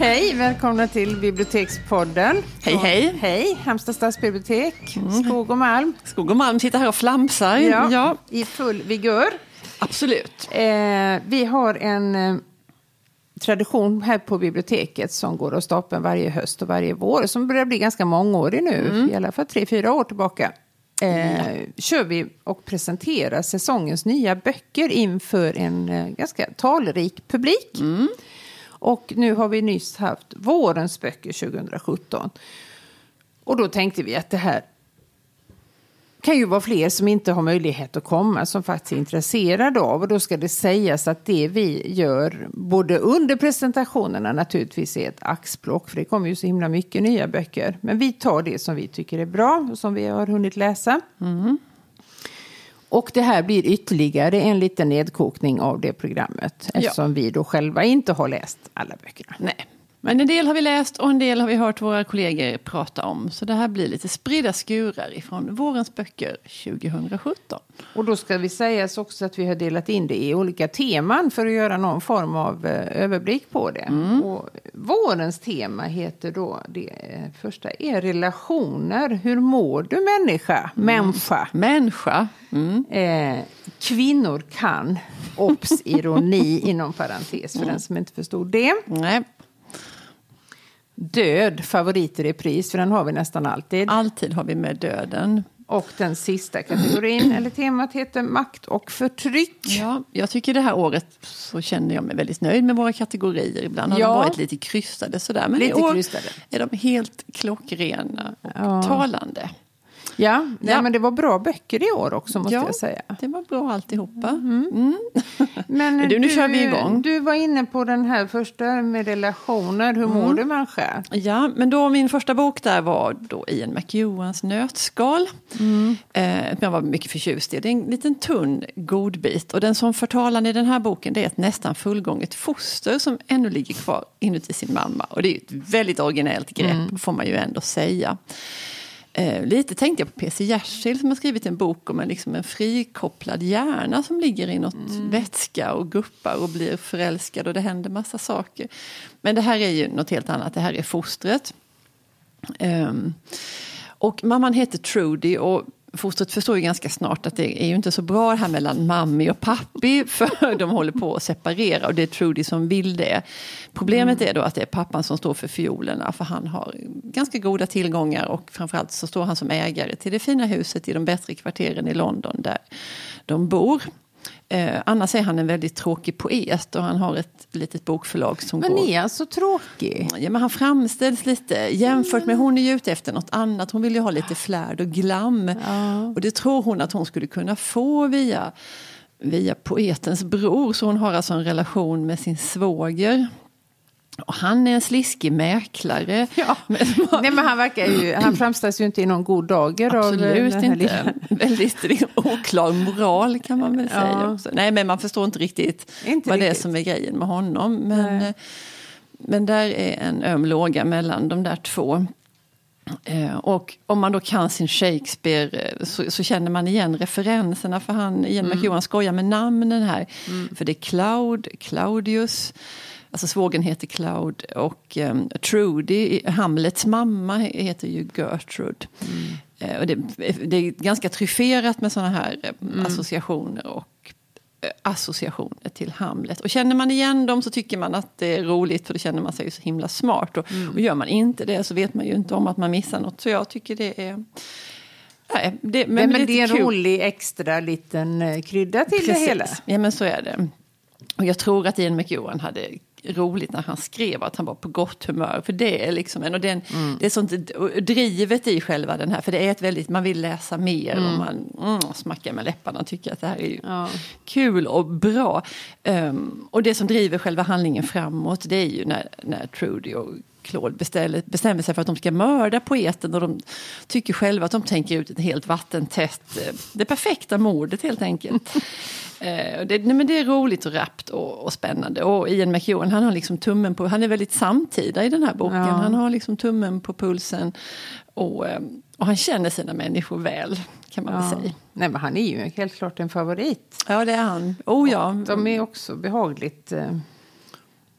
Hej, välkomna till Bibliotekspodden. Hej, hej. Hej, Halmstad stadsbibliotek, mm. Skog och Malm. Skog och Malm sitter här och flamsar. Ja, ja. I full vigör. Absolut. Eh, vi har en eh, tradition här på biblioteket som går av stapeln varje höst och varje vår. Som börjar bli ganska mångårig nu, mm. i alla fall tre, fyra år tillbaka. Eh, ja. kör vi och presenterar säsongens nya böcker inför en eh, ganska talrik publik. Mm. Och nu har vi nyss haft vårens böcker 2017. Och då tänkte vi att det här kan ju vara fler som inte har möjlighet att komma som faktiskt är intresserade av. Och då ska det sägas att det vi gör, både under presentationerna naturligtvis är ett axplock, för det kommer ju så himla mycket nya böcker. Men vi tar det som vi tycker är bra och som vi har hunnit läsa. Mm. Och det här blir ytterligare en liten nedkokning av det programmet. Eftersom ja. vi då själva inte har läst alla böckerna. Nej. Men en del har vi läst och en del har vi hört våra kollegor prata om. Så det här blir lite spridda skurar ifrån vårens böcker 2017. Och då ska vi säga också att vi har delat in det i olika teman för att göra någon form av eh, överblick på det. Mm. Och vårens tema heter då, det första är relationer. Hur mår du människa? Mm. Människa. Människa. Mm. Eh, kvinnor kan. Ops, ironi inom parentes för den som inte förstod det. Nej. Död, favoriter i pris, för den har vi nästan alltid. Alltid har vi med döden. Och den sista kategorin, eller temat, heter makt och förtryck. Ja, jag tycker det här året så känner jag mig väldigt nöjd med våra kategorier. Ibland har ja. de varit lite krystade sådär. Men lite i år krystade. är de helt klockrena och ja. talande. Ja, nej, ja. men det var bra böcker i år också måste ja, jag säga. det var bra alltihopa. Mm. Mm. Men du, nu du, kör vi igång. Du var inne på den här första med relationer. Hur mår mm. du människa? Ja, men då min första bok där var då Ian McEwans Nötskal. Mm. Eh, jag var mycket förtjust i. Det är en liten tunn godbit. Och den som förtalan i den här boken det är ett nästan fullgånget foster som ännu ligger kvar inuti sin mamma. Och det är ett väldigt originellt grepp mm. får man ju ändå säga. Eh, lite tänkte jag på P.C. Jersild som har skrivit en bok om en, liksom en frikopplad hjärna som ligger i något mm. vätska och guppar och blir förälskad och det händer massa saker. Men det här är ju något helt annat, det här är fostret. Um, och mamman heter Trudy och fostret förstår ju ganska snart att det är ju inte så bra det här mellan mammi och pappi för de håller på att separera och det är Trudy som vill det. Problemet mm. är då att det är pappan som står för fiolerna för han har ganska goda tillgångar och framförallt så står han som ägare till det fina huset i de bättre kvarteren i London där de bor. Eh, annars är han en väldigt tråkig poet och han har ett litet bokförlag som men går... är han så tråkig? Ja, men han framställs lite jämfört med hon är ju ute efter något annat. Hon vill ju ha lite flärd och glam. Ja. Och det tror hon att hon skulle kunna få via, via poetens bror. Så hon har alltså en relation med sin svåger. Han är en sliskig mäklare. Ja. Nej, men han, verkar ju, han framställs ju inte i någon god dager. Absolut av inte. Väldigt liksom, oklar moral kan man väl säga. Också. Nej, men man förstår inte riktigt inte vad riktigt. det är som är grejen med honom. Men, eh, men där är en öm låga mellan de där två. Eh, och om man då kan sin Shakespeare eh, så, så känner man igen referenserna för han, Ian mm. McEwan skojar med namnen här. Mm. För det är Cloud, Claudius. Alltså svågen heter Cloud och um, Trudy, Hamlets mamma, heter ju Gertrude. Mm. Uh, och det, det, är ganska tryfferat med sådana här eh, mm. associationer och uh, associationer till Hamlet. Och känner man igen dem så tycker man att det är roligt för då känner man sig så himla smart. Och, mm. och gör man inte det så vet man ju inte om att man missar något. Så jag tycker det är Nej, det, men, Nej, men det är en rolig extra liten krydda till Precis. det hela. Ja, men så är det. Och jag tror att Ian McEwan hade roligt när han skrev att han var på gott humör. För det är liksom en, och den, mm. det är sånt drivet i själva den här. För det är ett väldigt, man vill läsa mer mm. och man mm, smackar med läpparna och tycker att det här är ja. kul och bra. Um, och det som driver själva handlingen framåt det är ju när, när Trudy och Claude beställer, bestämmer sig för att de ska mörda poeten och de tycker själva att de tänker ut ett helt vattentätt, eh, det perfekta mordet helt enkelt. Eh, det, nej, men det är roligt och rappt och, och, spännande. Och Ian McEwan han har liksom tummen på, han är väldigt samtida i den här boken. Ja. Han har liksom tummen på pulsen. Och, eh, och han känner sina människor väl, kan man ja. säga. Nej, men han är ju helt klart en favorit. Ja, det är han. Oh, ja. de är också behagligt... Eh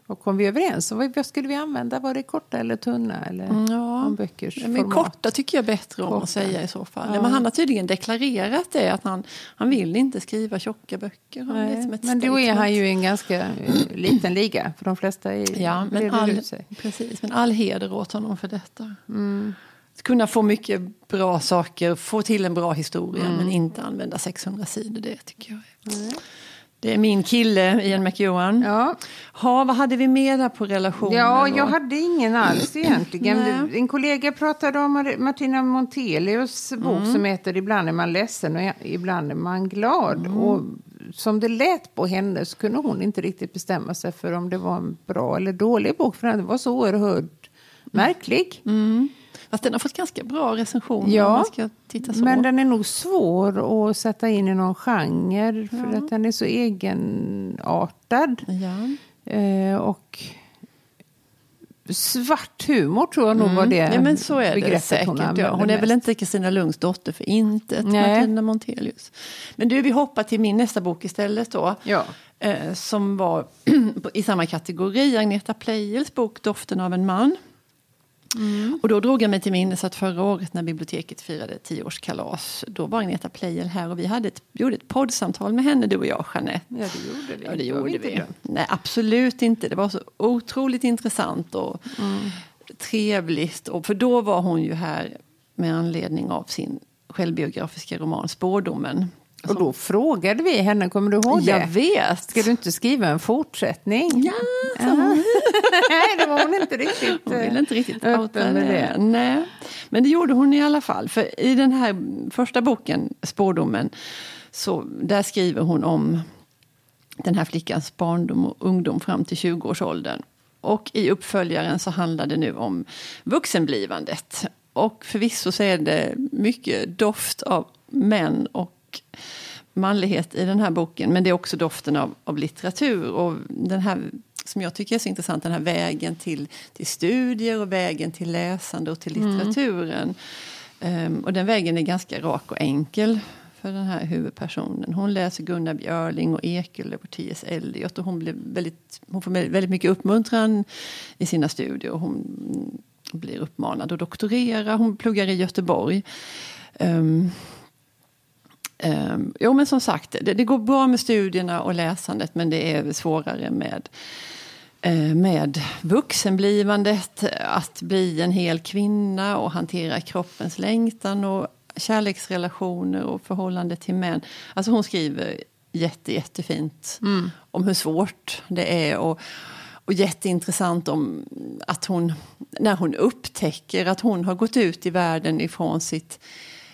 vad kom vi överens om? Vad skulle vi använda? Var det korta eller tunna? Eller Mm, ja. om böckers Men format? korta tycker jag bättre om Korta. att säga i så fall. Ja. Men han har tydligen deklarerat det, att han, han vill inte skriva tjocka böcker. Han Nej, som ett men då är statement. han ju i en ganska eh, liten liga. För de flesta är, Ja, men all, precis, men all heder åt honom för detta. Mm. Att kunna få mycket bra saker, få till en bra historia Mm. men inte använda 600 sidor. Det tycker jag är. Det är min kille, Ian McEwan. Ja. Ha, vad hade vi mer på relationen? Ja, då? jag hade ingen alls egentligen. En kollega pratade om Mar- Martina Montelius bok Mm. som heter Ibland är man ledsen och ibland är man glad. Mm. Och som det lät på henne så kunde hon inte riktigt bestämma sig för om det var en bra eller dålig bok. För den var så oerhört märklig. Fast den har fått ganska bra recensioner Ja. Men den är nog svår att sätta in i någon genre för Ja. att den är så egenartad. Ja. Eh, och svart humor tror jag nog var det Mm. Ja, men så är det begreppet säkert. hon ja. använde Hon är väl mest. inte Kristina Lunds dotter för intet, Nej. Martina Montelius. Men du, vi hoppar till min nästa bok istället då. Ja. Eh, som var i samma kategori, Agneta Pleijels bok Doften av en man. Mm. Och då drog jag mig till minnes att förra året när biblioteket firade tioårskalas, då var Agneta Pleijel här och vi hade ett, gjorde ett poddsamtal med henne, du och jag, Jeanette. Ja, det gjorde vi. Ja, det gjorde vi. glömt. Nej, absolut inte. Det var så otroligt intressant och trevligt. Och för då var hon ju här med anledning av sin självbiografiska roman Spårdomen. Och då frågade vi henne, kommer du ihåg Jag det? vet! Ska du inte skriva en fortsättning? Ja, Ja. Nej, det var hon inte riktigt. Hon eh, ville inte riktigt outa med det. det. Nej. Men det gjorde hon i alla fall. För i den här första boken, Spårdomen, så där skriver hon om den här flickans barndom och ungdom fram till 20-årsåldern. Och i uppföljaren så handlar det nu om vuxenblivandet. Och förvisso så är det mycket doft av män och manlighet i den här boken. Men det är också doften av, av litteratur. Och den här, som jag tycker är så intressant, den här vägen till, till studier och vägen till läsande och till litteraturen. Ehm, och den vägen är ganska rak och enkel för den här huvudpersonen. Hon läser Gunnar Björling och Ekelöf och T.S. Eliot. Och hon, blir väldigt, hon får väldigt mycket uppmuntran i sina studier. Hon blir uppmanad att doktorera. Hon pluggar i Göteborg. Ehm, Um, jo men som sagt, det, det går bra med studierna och läsandet men det är svårare med, eh, med vuxenblivandet, att bli en hel kvinna och hantera kroppens längtan och kärleksrelationer och förhållande till män. Alltså hon skriver jätte, jättefint om hur svårt det är och, och jätteintressant om att hon, när hon upptäcker att hon har gått ut i världen ifrån sitt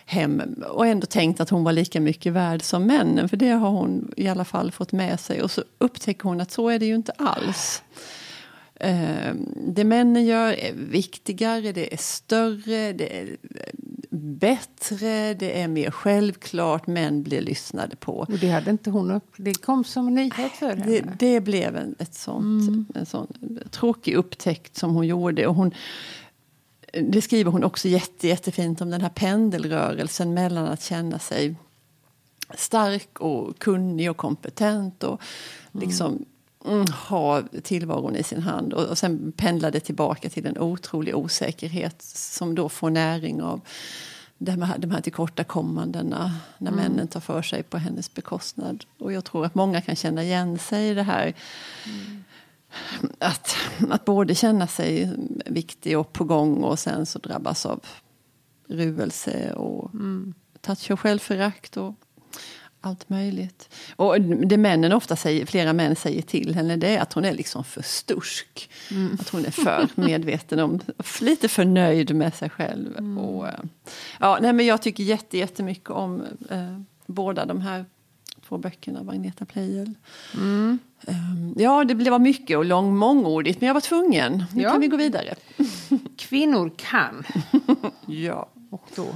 hem och ändå tänkt att hon var lika mycket värd som männen. För det har hon i alla fall fått med sig. Och så upptäcker hon att så är det ju inte alls. Eh, Det männen gör är viktigare, det är större, det är bättre, det är mer självklart. Män blir lyssnade på. Och det hade inte hon upp. Det kom som en nyhet för henne. Det, det blev en, ett sånt, en sån tråkig upptäckt som hon gjorde. Och hon, det skriver hon också jätte, jättefint om den här pendelrörelsen mellan att känna sig stark och kunnig och kompetent och liksom mm, ha tillvaron i sin hand. Och, och sen pendlar det tillbaka till en otrolig osäkerhet som då får näring av de här, de här tillkortakommandena när männen tar för sig på hennes bekostnad. Och jag tror att många kan känna igen sig i det här. Att, att både känna sig viktig och på gång och sen så drabbas av ruelse och touch och självförakt och allt möjligt. Och det männen ofta säger, flera män säger till henne det är att hon är liksom för stursk. Att hon är för medveten om, lite för nöjd med sig själv. Och, eh, ja, nej, men jag tycker jätte, jättemycket om eh, båda de här två böckerna av Agneta Pleijel. Um, ja, det blev- var mycket och lång, mångordigt, men jag var tvungen. Nu Ja. kan vi gå vidare. Kvinnor kan. Ja. Och då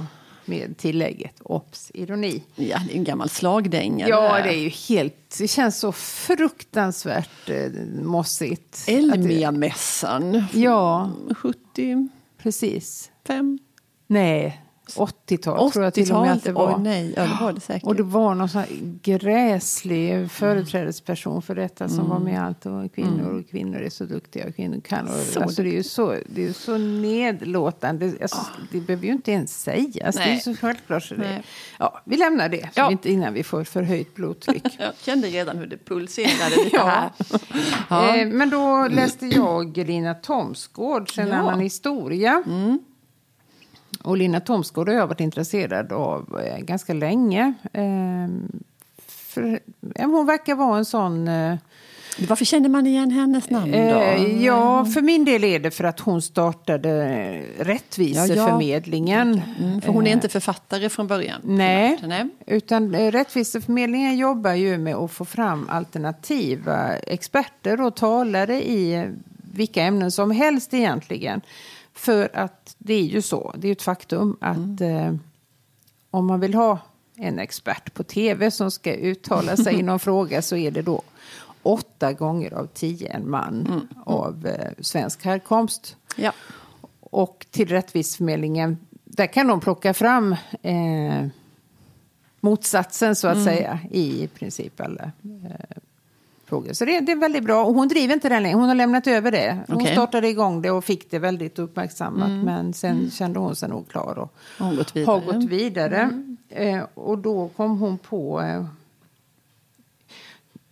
med tillägget obs, ironi. ja, det är en gammal slagdänga. Ja, det är ju helt... Det känns så fruktansvärt eh, mossigt. Elmia-mässan. Ja, 75. precis. Nej, Nej, 80-tal tror jag till och med att det var. Oj, nej, ja, det var det säkert. Och det var någon sån gräslig företrädesperson för detta som var med allt. Och kvinnor och kvinnor är så duktiga och kvinnor kan. Och, Så alltså, det är ju så, det är ju så nedlåtande. Alltså, Det behöver ju inte ens sägas. Det är ju Nej. så självklart. Så det, Nej. ja, vi lämnar det Ja. vi inte, innan vi får förhöjt blodtryck. Jag kände redan hur det pulserade lite Ja. här. Ja. Eh, men då läste jag Lina Thomsgårds En Ja. Mm. annan historia. Och Lina Thomsgård har jag varit intresserad av eh, ganska länge. Eh, för, ja, hon verkar vara en sån... Eh, Varför kände man igen hennes namn då? eh, ja, för min del är det för att hon startade Rättviseförmedlingen. Mm, för hon är inte författare från början? Nej, Nej. utan eh, Rättviseförmedlingen jobbar ju med att få fram alternativa experter och talare i eh, vilka ämnen som helst egentligen. För att det är ju så, det är ett faktum att eh, om man vill ha en expert på tv som ska uttala sig i någon fråga så är det då åtta gånger av tio en man av eh, svensk härkomst. Ja. Och till Rättviseförmedlingen, där kan de plocka fram eh, motsatsen så att Mm. säga i princip alla eh, frågor. Så det, det är väldigt bra. Och hon driver inte den längre, hon har lämnat över det. Hon Okej. startade igång det och fick det väldigt uppmärksammat. Men sen kände hon sig nog klar och Har gått vidare? har gått vidare. Eh, och då kom hon på... Eh,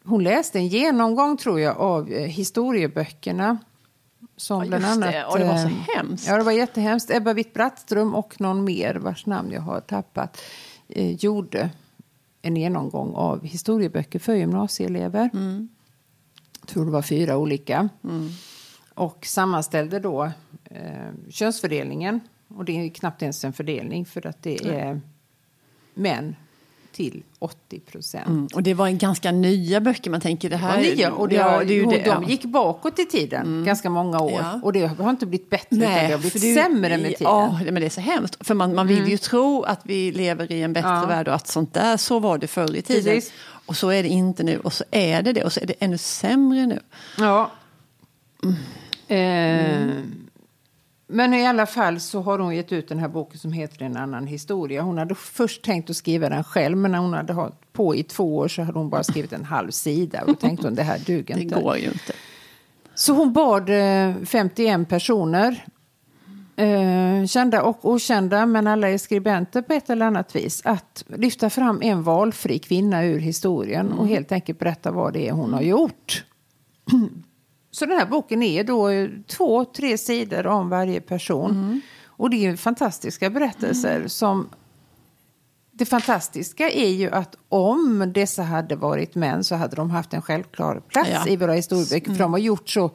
hon läste en genomgång, tror jag, av eh, historieböckerna. Som Ja, bland annat... det. Och det var så eh, hemskt. Ja, det var jättehemskt. Ebba Witt-Brattström och någon mer, vars namn jag har tappat, eh, gjorde en genomgång av historieböcker för gymnasieelever. Mm. Jag tror det var fyra olika. Och sammanställde då eh, könsfördelningen. Och det är knappt ens en fördelning för att det är män till 80 procent. Mm. Och det var en ganska nya böcker, man tänker det Det här... var nya och det, ja, det det, de gick bakåt i tiden ganska många år. Ja. Och det har inte blivit bättre utan det har blivit det sämre med tiden. Ja, men det är så hemskt. För man, man vill ju tro att vi lever i en bättre Ja. värld och att sånt där, så var det förr i tiden. Precis. Och så är det inte nu. Och så är det det. Och så är det ännu sämre nu. Ja. Eh, men i alla fall så har hon gett ut den här boken som heter En annan historia. Hon hade först tänkt att skriva den själv men när hon hade hållit på i två år så hade hon bara skrivit en halv sida. Och tänkte hon det här duger Det inte. går ju inte. Så hon bad eh, 51 personer, eh, kända och okända, men alla är skribenter på ett eller annat vis, att lyfta fram en valfri kvinna ur historien och helt enkelt berätta vad det är hon har gjort. Så den här boken är då två, tre sidor om varje person. Och det är fantastiska berättelser som det fantastiska är ju att om dessa hade varit män så hade de haft en självklar plats Ja. i våra historieböcker. För de har gjort så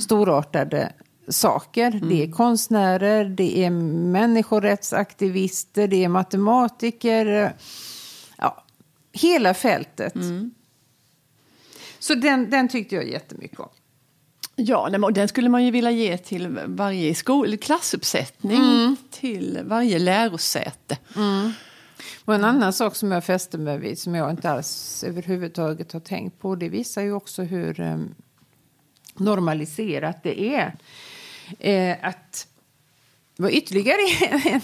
storartade saker. Det Mm. är konstnärer, det är människorättsaktivister, det är matematiker. Ja, hela fältet. Mm. Så den, den tyckte jag jättemycket om. Ja, och den skulle man ju vilja ge till varje skol, klassuppsättning, Mm. till varje lärosäte. Och en annan sak som jag fäste mig vid, som jag inte alls överhuvudtaget har tänkt på, det visar ju också hur eh, normaliserat det är. Eh, att det var ytterligare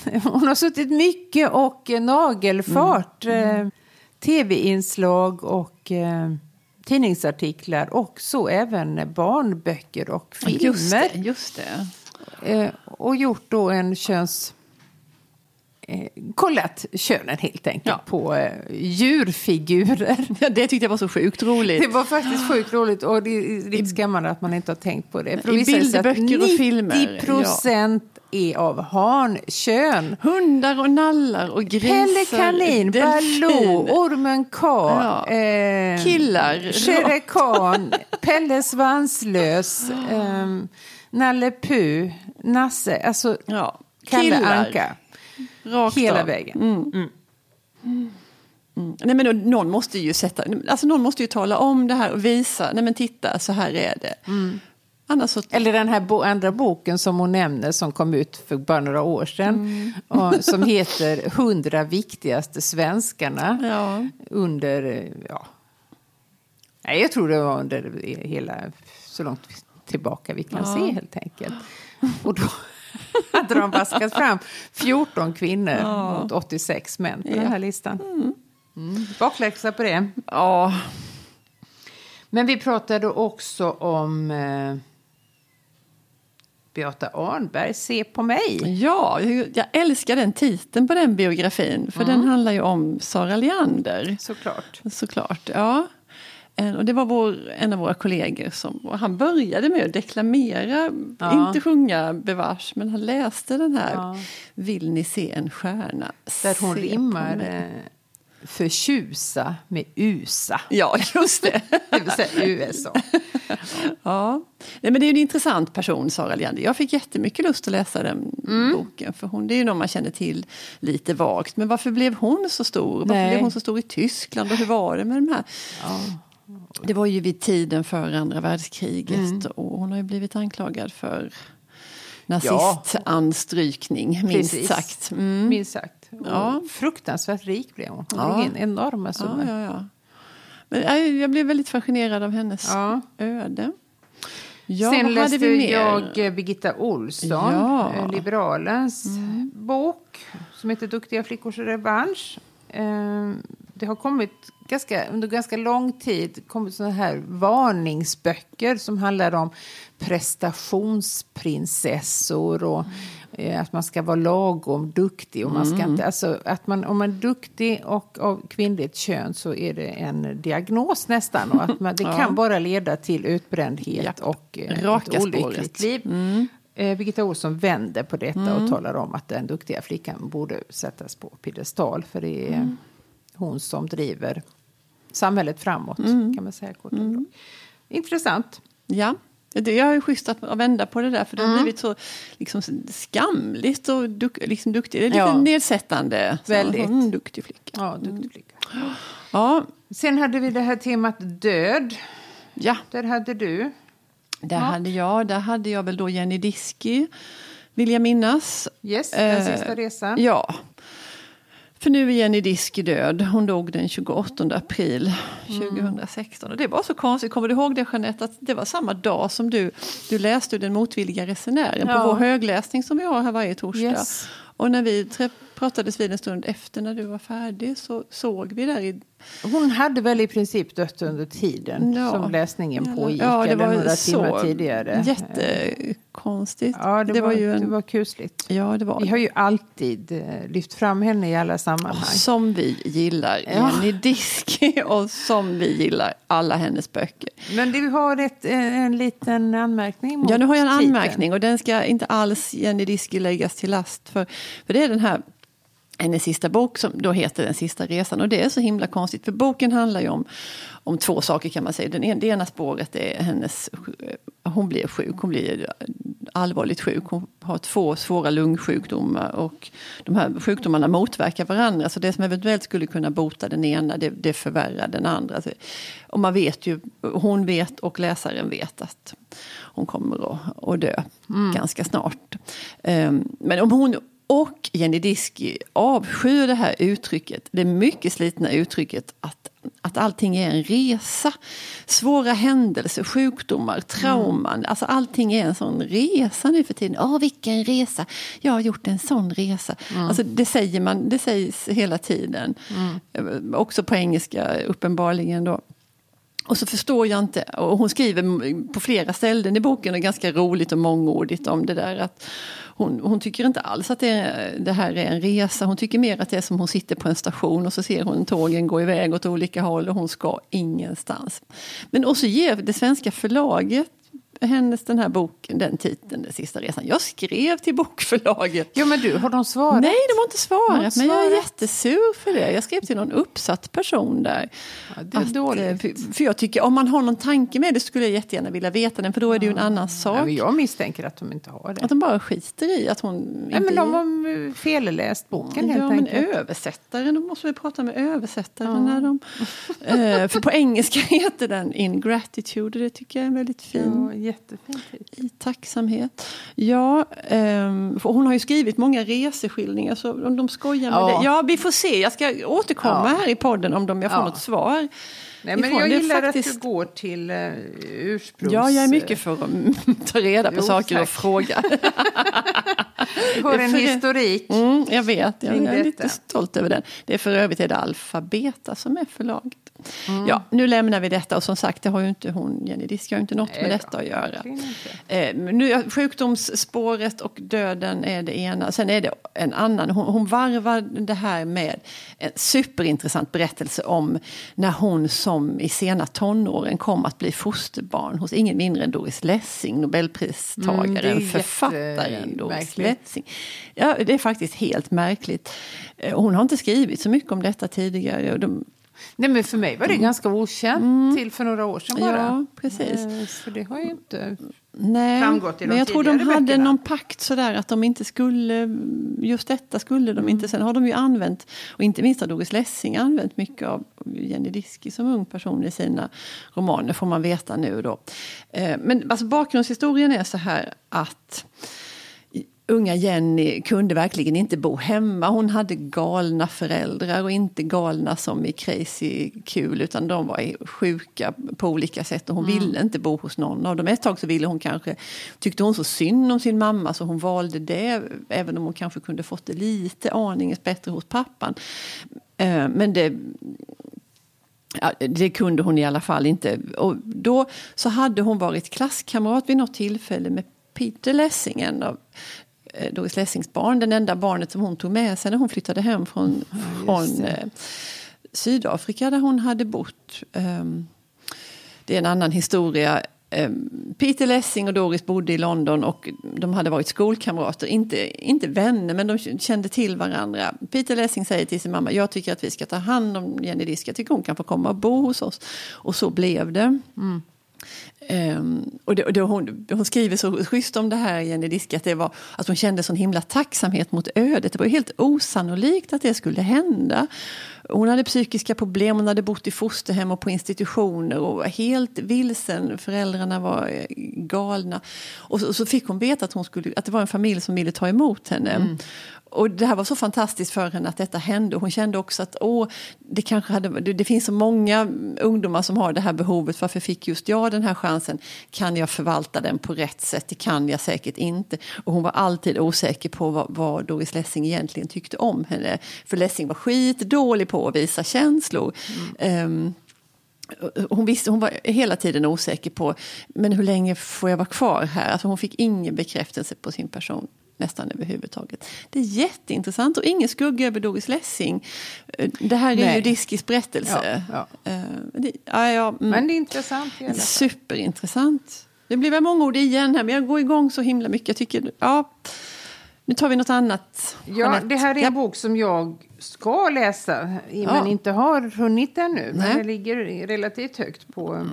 en, hon har suttit mycket och nagelfart eh, tv-inslag och eh, tidningsartiklar och så även barnböcker och filmer. Just det, just det. Eh, och gjort då en köns... Eh, kollat könen helt enkelt Ja. på eh, djurfigurer. Ja, det tyckte jag var så sjukt roligt. Det var faktiskt sjukt roligt och det är lite skrämmande att man inte har tänkt på det. För I bilderböcker och filmer, 90 procent är av hankön. Hundar och nallar och grisar. Pelle Kanin. Baloo, Ormen K, Ja. eh, Killar. Shere Khan, Pelle Svanslös, eh, Nalle Puh, Nasse, alltså Ja, Kalle killar. Anka. Rakt Hela av. vägen. Mm. Nej, men då, någon måste ju sätta, alltså någon måste ju tala om det här och visa, nej men titta så här är det. Mm. Annars så, Eller den här bo- andra boken som hon nämner som kom ut för bara några år sedan. Och, som heter Hundra viktigaste svenskarna. ja. Under, ja. Nej, jag tror det var under hela, så långt tillbaka vi kan Ja. se helt enkelt. Och då, hade de vaskat fram 14 kvinnor ja. mot 86 män på ja. den här listan. Mm. Mm. Bakläxa på det. Ja. Men vi pratade också om eh, Beata Arnberg, Se på mig. Ja, jag älskar den titeln på den biografin. För mm. den handlar ju om Sara Leander. Såklart. Såklart, ja. Och det var vår, en av våra kollegor som han började med att deklamera, ja. inte sjunga bevars, men han läste den här ja. Vill ni se en stjärna? Där hon rimmar eh, förtjusa med USA. Ja, just det. det vill säga USA. Ja. ja. Nej, men det är en intressant person, Sara Leander. Jag fick jättemycket lust att läsa den mm. boken. För hon, det är ju någon man känner till lite vagt. Men varför blev hon så stor? Varför Nej. blev hon så stor i Tyskland? Och hur var det med de här? Ja. Det var ju vid tiden för andra världskriget. Mm. Och hon har ju blivit anklagad för nazistanstrykning, ja. minst Precis. sagt. Mm. Minst sagt. Ja. Fruktansvärt rik blev hon. Hon ja. drog in enorma summor. Ja, ja, Men jag blev väldigt fascinerad av hennes ja. öde. Ja, Sen läste jag eh, Birgitta Olsson, ja. Eh, Liberalens mm. bok som heter Duktiga flickors revansch. Det har kommit ganska, under ganska lång tid kommit såna här varningsböcker som handlar om prestationsprinsessor och mm. att man ska vara lagom duktig. Och man ska mm. inte, alltså, att man, om man är duktig och av kvinnligt kön så är det en diagnos nästan. Och att man, det ja. kan bara leda till utbrändhet ja. och eh, Raka ett olyckligt liv. Mm. Eh, Birgitta Olsson vänder på detta mm. och talar om att den duktiga flickan borde sättas på piedestal. För det är mm. Hon som driver samhället framåt. Mm. kan man säga kort mm. Intressant. Ja. Det är schysst att vända på det där för det har mm. blivit så liksom, skamligt och duk, liksom, duktig. Det är lite ja. nedsättande. Väldigt. mm, duktig flicka. Ja, duktig mm. flicka. Ja. Sen hade vi det här temat död. Ja. Där hade du. Där ja. hade jag, där hade jag väl då Jenny Diski, vill jag minnas. Yes, den eh, sista resan. Ja. För nu är Jenny Diski död. Hon dog den 28 april 2016. Mm. Och det var så konstigt, kommer du ihåg det Jeanette? Att det var samma dag som du, du läste Den motvilliga resenären ja. på vår högläsning som vi har här varje torsdag. Yes. Och när vi pratades vid en stund efter när du var färdig så såg vi där i hon hade väl i princip dött under tiden ja. som läsningen pågick, ja, det var eller några timmar tidigare. Jättekonstigt. Ja, det, det var, var, ju en... det var kusligt. Ja, det var vi har ju alltid eh, lyft fram henne i alla sammanhang. Oh, som vi gillar ja. Jenny Diski och som vi gillar alla hennes böcker. Men du har ett, eh, en liten anmärkning mot Ja, nu har jag en titeln. anmärkning och den ska inte alls Jenny Diski läggas till last. För, för det är den här hennes sista bok som då heter Den sista resan. Och det är så himla konstigt för boken handlar ju om, om två saker kan man säga. Den ena, det ena spåret är hennes, hon blir sjuk, hon blir allvarligt sjuk. Hon har två svåra lungsjukdomar och de här sjukdomarna motverkar varandra. Så det som eventuellt skulle kunna bota den ena det, det förvärrar den andra. Och man vet ju, hon vet och läsaren vet att hon kommer att, att dö mm. ganska snart. Um, men om hon och Jenny Diski avskyr det här uttrycket, det mycket slitna uttrycket att, att allting är en resa. Svåra händelser, sjukdomar, trauman, mm. alltså allting är en sån resa nu för tiden. Åh, vilken resa! Jag har gjort en sån resa. Mm. Alltså, det säger man, det sägs hela tiden. Mm. Också på engelska uppenbarligen då. Och så förstår jag inte, och hon skriver på flera ställen i boken, och ganska roligt och mångordigt om det där att hon, hon tycker inte alls att det, det, här är en resa. Hon tycker mer att det är som hon sitter på en station och så ser hon tågen gå iväg åt olika håll och hon ska ingenstans. Men också ger det svenska förlaget hennes den här boken, den titeln, Den sista resan. Jag skrev till bokförlaget. Jo men du, har de svarat? Nej, de har inte svarat. Har men jag är jättesur för det. Jag skrev till någon uppsatt person där. Ja, det är att, dåligt. För, för, jag tycker, om man har någon tanke med det skulle jag jättegärna vilja veta den. För då är det ju en annan sak. Ja, jag misstänker att de inte har det. Att de bara skiter i att hon Nej, men de har felläst boken helt ja, enkelt. men översättaren, då måste vi prata med översättaren. Ja. När de, eh, för på engelska heter den Ingratitude och det tycker jag är väldigt fin. Ja, jättefin I tacksamhet. Ja, um, hon har ju skrivit många reseskildringar så om de skojar med ja. det. Ja, vi får se. Jag ska återkomma ja. här i podden om de jag får ja. något svar. Nej, men jag gillar faktiskt... att du går till uh, ursprungs... Ja, jag är mycket för att ta reda på jo, saker tack. och fråga. Vi har en För- historik. Mm, jag vet, jag Kring är lite stolt över den. Det är för övrigt är det Alfabeta som är förlaget. Mm. Ja, nu lämnar vi detta och som sagt, det har ju inte hon, Jenny Disk, har ju inte något med Nej då, detta att göra. Eh, nu, sjukdomsspåret och döden är det ena. Sen är det en annan. Hon, hon varvar det här med en superintressant berättelse om när hon som i sena tonåren kom att bli fosterbarn hos ingen mindre än Doris Lessing, Mm, nobelpristagaren, är författaren Doris. Lessing. Ja, det är faktiskt helt märkligt. Eh, Hon har inte skrivit så mycket om detta tidigare. De, Nej, men för mig var det ganska okänt till för några år sedan bara. Mm. ja, precis. Eh, Så det har ju inte... Nej, framgått i de men jag tror de hade böckerna. någon pakt sådär att de inte skulle, just detta skulle de Mm. inte. Sen har de ju använt, och inte minst har Doris Lessing använt mycket av Jenny Diski som ung person i sina romaner, får man veta nu då. Eh, Men alltså bakgrundshistorien är så här att Unga Jenny kunde verkligen inte bo hemma. Hon hade galna föräldrar och inte galna som i crazy kul utan de var sjuka på olika sätt och hon ville inte bo hos någon av dem. Ett tag så ville hon kanske, tyckte hon så synd om sin mamma så hon valde det även om hon kanske kunde fått det lite aningens bättre hos pappan. Eh, Men det, Ja, det kunde hon i alla fall inte. Och då så hade hon varit klasskamrat vid något tillfälle med Peter Lessing, en av Doris Lessings barn. Den enda barnet som hon tog med sig när hon flyttade hem från, från eh, Sydafrika där hon hade bott. Ehm, det är en annan historia. Ehm, Peter Lessing och Doris bodde i London och de hade varit skolkamrater, inte, inte vänner men de kände till varandra. Peter Lessing säger till sin mamma, jag tycker att vi ska ta hand om Jenny Disk, jag tycker hon kan få komma och bo hos oss. Och så blev det. Um, och det, och det, hon, hon skriver så schysst om det här, Jenny Diske, att, det var, att hon kände sån himla tacksamhet mot ödet. Det var ju helt osannolikt att det skulle hända. Hon hade psykiska problem, hon hade bott i fosterhem och på institutioner och var helt vilsen. Föräldrarna var eh, galna. Och så, så fick hon veta att, hon skulle, att det var en familj som ville ta emot henne. Mm. Och det här var så fantastiskt för henne att detta hände. Hon kände också att åh, det, kanske hade, det, det finns så många ungdomar som har det här behovet. Varför fick just jag den här chansen? Kan jag förvalta den på rätt sätt? Det kan jag säkert inte. Och hon var alltid osäker på vad, vad Doris Lessing egentligen tyckte om henne. För Lessing var skitdålig på att visa känslor. Ehm, hon, visste, hon var hela tiden osäker på men hur länge får jag vara kvar här. Alltså hon fick ingen bekräftelse på sin person nästan överhuvudtaget. Det är jätteintressant och ingen skugga över Doris Lessing. Eh, Det här är Nej. ju Diskis berättelse. Ja, Eh, det, ja, ja, mm. Men det är intressant fall. Superintressant. Det blir väl många ord igen här men jag går igång så himla mycket. Jag tycker, ja, nu tar vi något annat. Ja, Jeanette. det här är en Ja. bok som jag ska läsa, Ja. men inte har hunnit ännu. Nej. Men det ligger relativt högt på,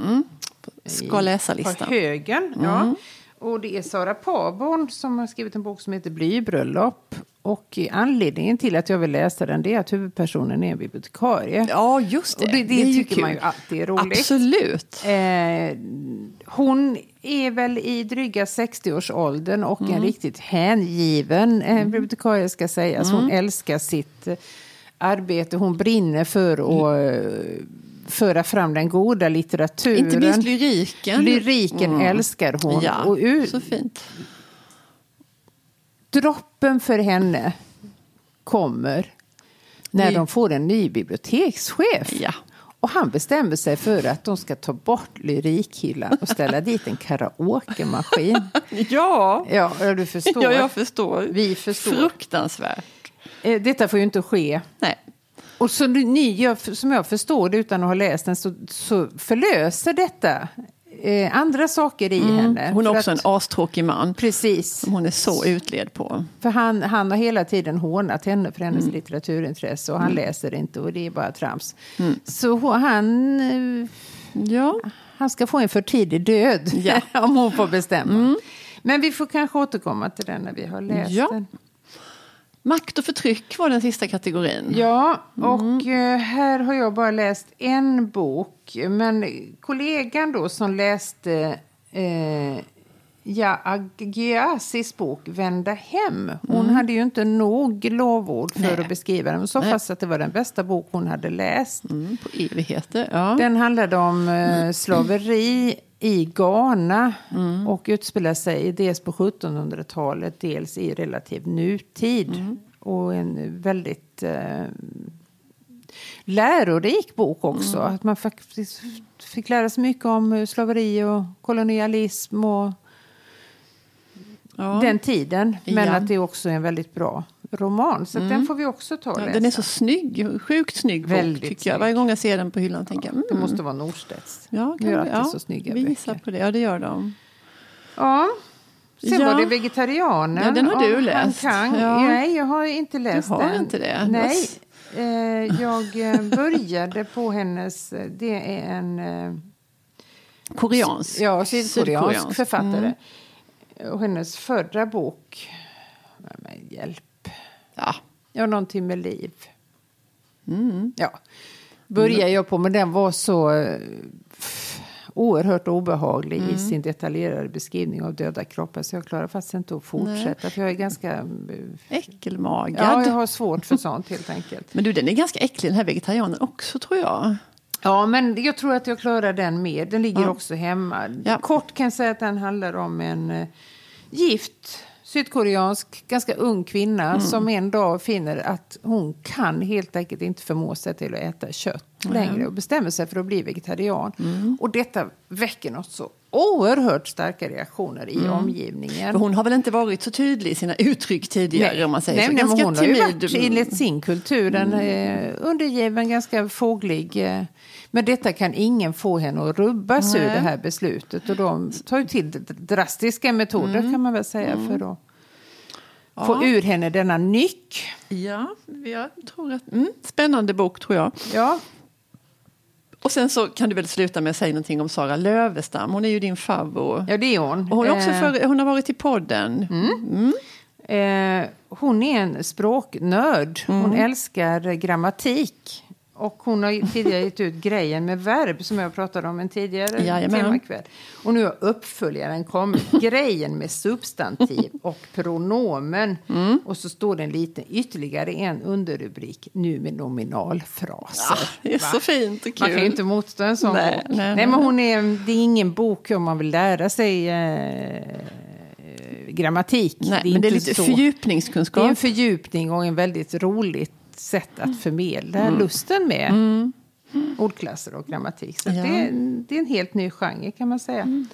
Ska på läsa-listan. högen. Ja. Och det är Sara Paborn som har skrivit en bok som heter Blybröllop. Och anledningen till att jag vill läsa den det är att huvudpersonen är en bibliotekarie. Ja, just det. Och det, det, ju tycker kul. man ju alltid är roligt. Absolut. Eh, hon är väl i dryga 60-årsåldern och Mm. en riktigt hängiven eh, bibliotekarie ska sägas. Mm. Hon älskar sitt arbete, hon brinner för att eh, föra fram den goda litteraturen. Inte minst lyriken. Lyriken älskar hon. Ja, och ur, så fint. droppen för henne kommer när de får en ny bibliotekschef. Ja. Och han bestämmer sig för att de ska ta bort lyrikhyllan och ställa dit en karaokemaskin. Ja, Ja, ja, du förstår. ja, jag förstår. Vi förstår. Fruktansvärt. Eh, Detta får ju inte ske. Nej. Och så ni, som jag förstår det utan att ha läst den så, så förlöser detta eh, andra saker i henne. Mm. Hon är också att- en astrråkig Precis. som hon är så utled på. För han, han har hela tiden hånat henne för hennes Mm. litteraturintresse och han läser inte och det är bara trams. Så hon- han, eh, Ja, han ska få en för tidig död Ja. om hon får bestämma. Men vi får kanske återkomma till den när vi har läst Ja. den. Makt och förtryck var den sista kategorin. Ja, och eh, här har jag bara läst en bok. Men kollegan då som läste eh, Ja Agiasis bok Vända hem. Hon hade ju inte nog lovord för Nej. att beskriva den. Så fast att det var den bästa bok hon hade läst. Mm, på evigheter. Ja. Den handlade om eh, slaveri i Ghana och utspelar sig dels på 1700-talet, dels i relativ nutid. Och en väldigt eh, lärorik bok också. Att man faktiskt fick lära sig mycket om eh, slaveri och kolonialism och Ja. den tiden. Men Ja. att det är också en väldigt bra roman. Så att den får vi också ta och Ja, läsa. den är så snygg, sjukt snygg bok Väldigt tycker jag. snygg. Varje gång jag ser den på hyllan tänker jag, mm, Det måste vara Norstedts. ja, de gör vi- ja, så snygga vi gissar på det. Ja, det gör de. Ja. Sen Ja. var det Vegetarianen. Ja, den har du läst. Kang. Ja. Nej, jag har inte läst har den. inte det? Nej. Eh, jag eh, började på hennes... Det är en eh, Koreansk. ja, sydkoreansk författare. Och hennes förra bok... Men hjälp. Ja. Ja, någonting med liv. Mm. Ja. Började jag på, men den var så eh, oerhört obehaglig Mm. i sin detaljerade beskrivning av döda kroppar. Så jag klarar faktiskt inte att fortsätta. För jag är ganska... eh, Äckelmagad. Ja, jag har svårt för sånt helt enkelt. Men du, den är ganska äcklig den här vegetarianen också tror jag. Ja, men jag tror att jag klarar den med. Den ligger Ja. också hemma. Ja. Kort kan jag säga att den handlar om en eh, gift sydkoreansk, ganska ung kvinna Mm. som en dag finner att hon kan helt enkelt inte förmå sig till att äta kött längre och bestämmer sig för att bli vegetarian. Mm. Och detta väcker något så oerhört starka reaktioner i Mm. omgivningen. För hon har väl inte varit så tydlig i sina uttryck tidigare om man säger nej, så. nej, hon har ju timid. varit enligt sin kultur en eh, undergiven, ganska fåglig. Eh, men detta kan ingen få henne att rubbas ur Nej. det här beslutet. Och de tar ju till drastiska metoder kan man väl säga för att få Ja. ur henne denna nyck. Ja, jag tror att... Mm, spännande bok tror jag. Ja, Och sen så kan du väl sluta med att säga någonting om Sara Lövestam. Hon är ju din favvo. ja det är hon. Och hon, är också Eh, för, hon har varit i podden. Mm. Eh, hon är en språknörd. Hon Mm. älskar grammatik. Och hon har tidigare gett ut Grejen med verb som jag pratade om en tidigare Jajamän. temakväll. Och nu har uppföljaren kommit. Grejen med substantiv och pronomen. Mm. Och så står det en liten ytterligare en underrubrik. Nu med nominalfraser. Ah, det är så fint och kul. Man kan ju inte motstå en sån Nej, bok. nej, Nej, nej, men hon är, det är ingen bok om man vill lära sig eh, grammatik. Nej, det är men det är lite så. fördjupningskunskap. Det är en fördjupning och en väldigt roligt sätt att förmedla Mm. lusten med ordklasser och grammatik. Så Ja. det, är, en- det är en helt ny genre kan man säga.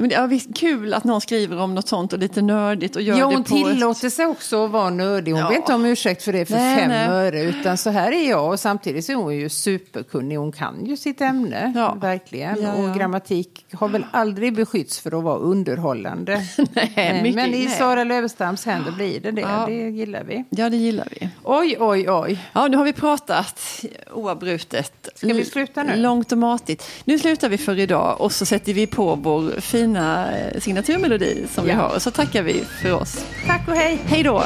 Men det är visst kul att någon skriver om något sånt och lite nördigt och gör Ja, det hon på ett... tillåter sig också att vara nördig. Hon Ja. ber inte om ursäkt för det för Nej, fem nej. öre. Utan så här är jag och samtidigt så är hon ju superkunnig. Hon kan ju sitt ämne, Ja. verkligen. Ja, ja. Och grammatik har väl aldrig beskytts för att vara underhållande. Nej, Eh, mycket- Men i. Sara Lövestams händer blir det det. Ja. Det gillar vi. Ja, det gillar vi. Oj, oj, oj. Ja, nu har vi pratat oavbrutet. Ska vi sluta nu? Långt och matigt. Nu slutar vi för idag och så sätter vi på vår fina eh, signaturmelodi som vi Ja. har. Och så tackar vi för oss. Tack och hej. Hej då!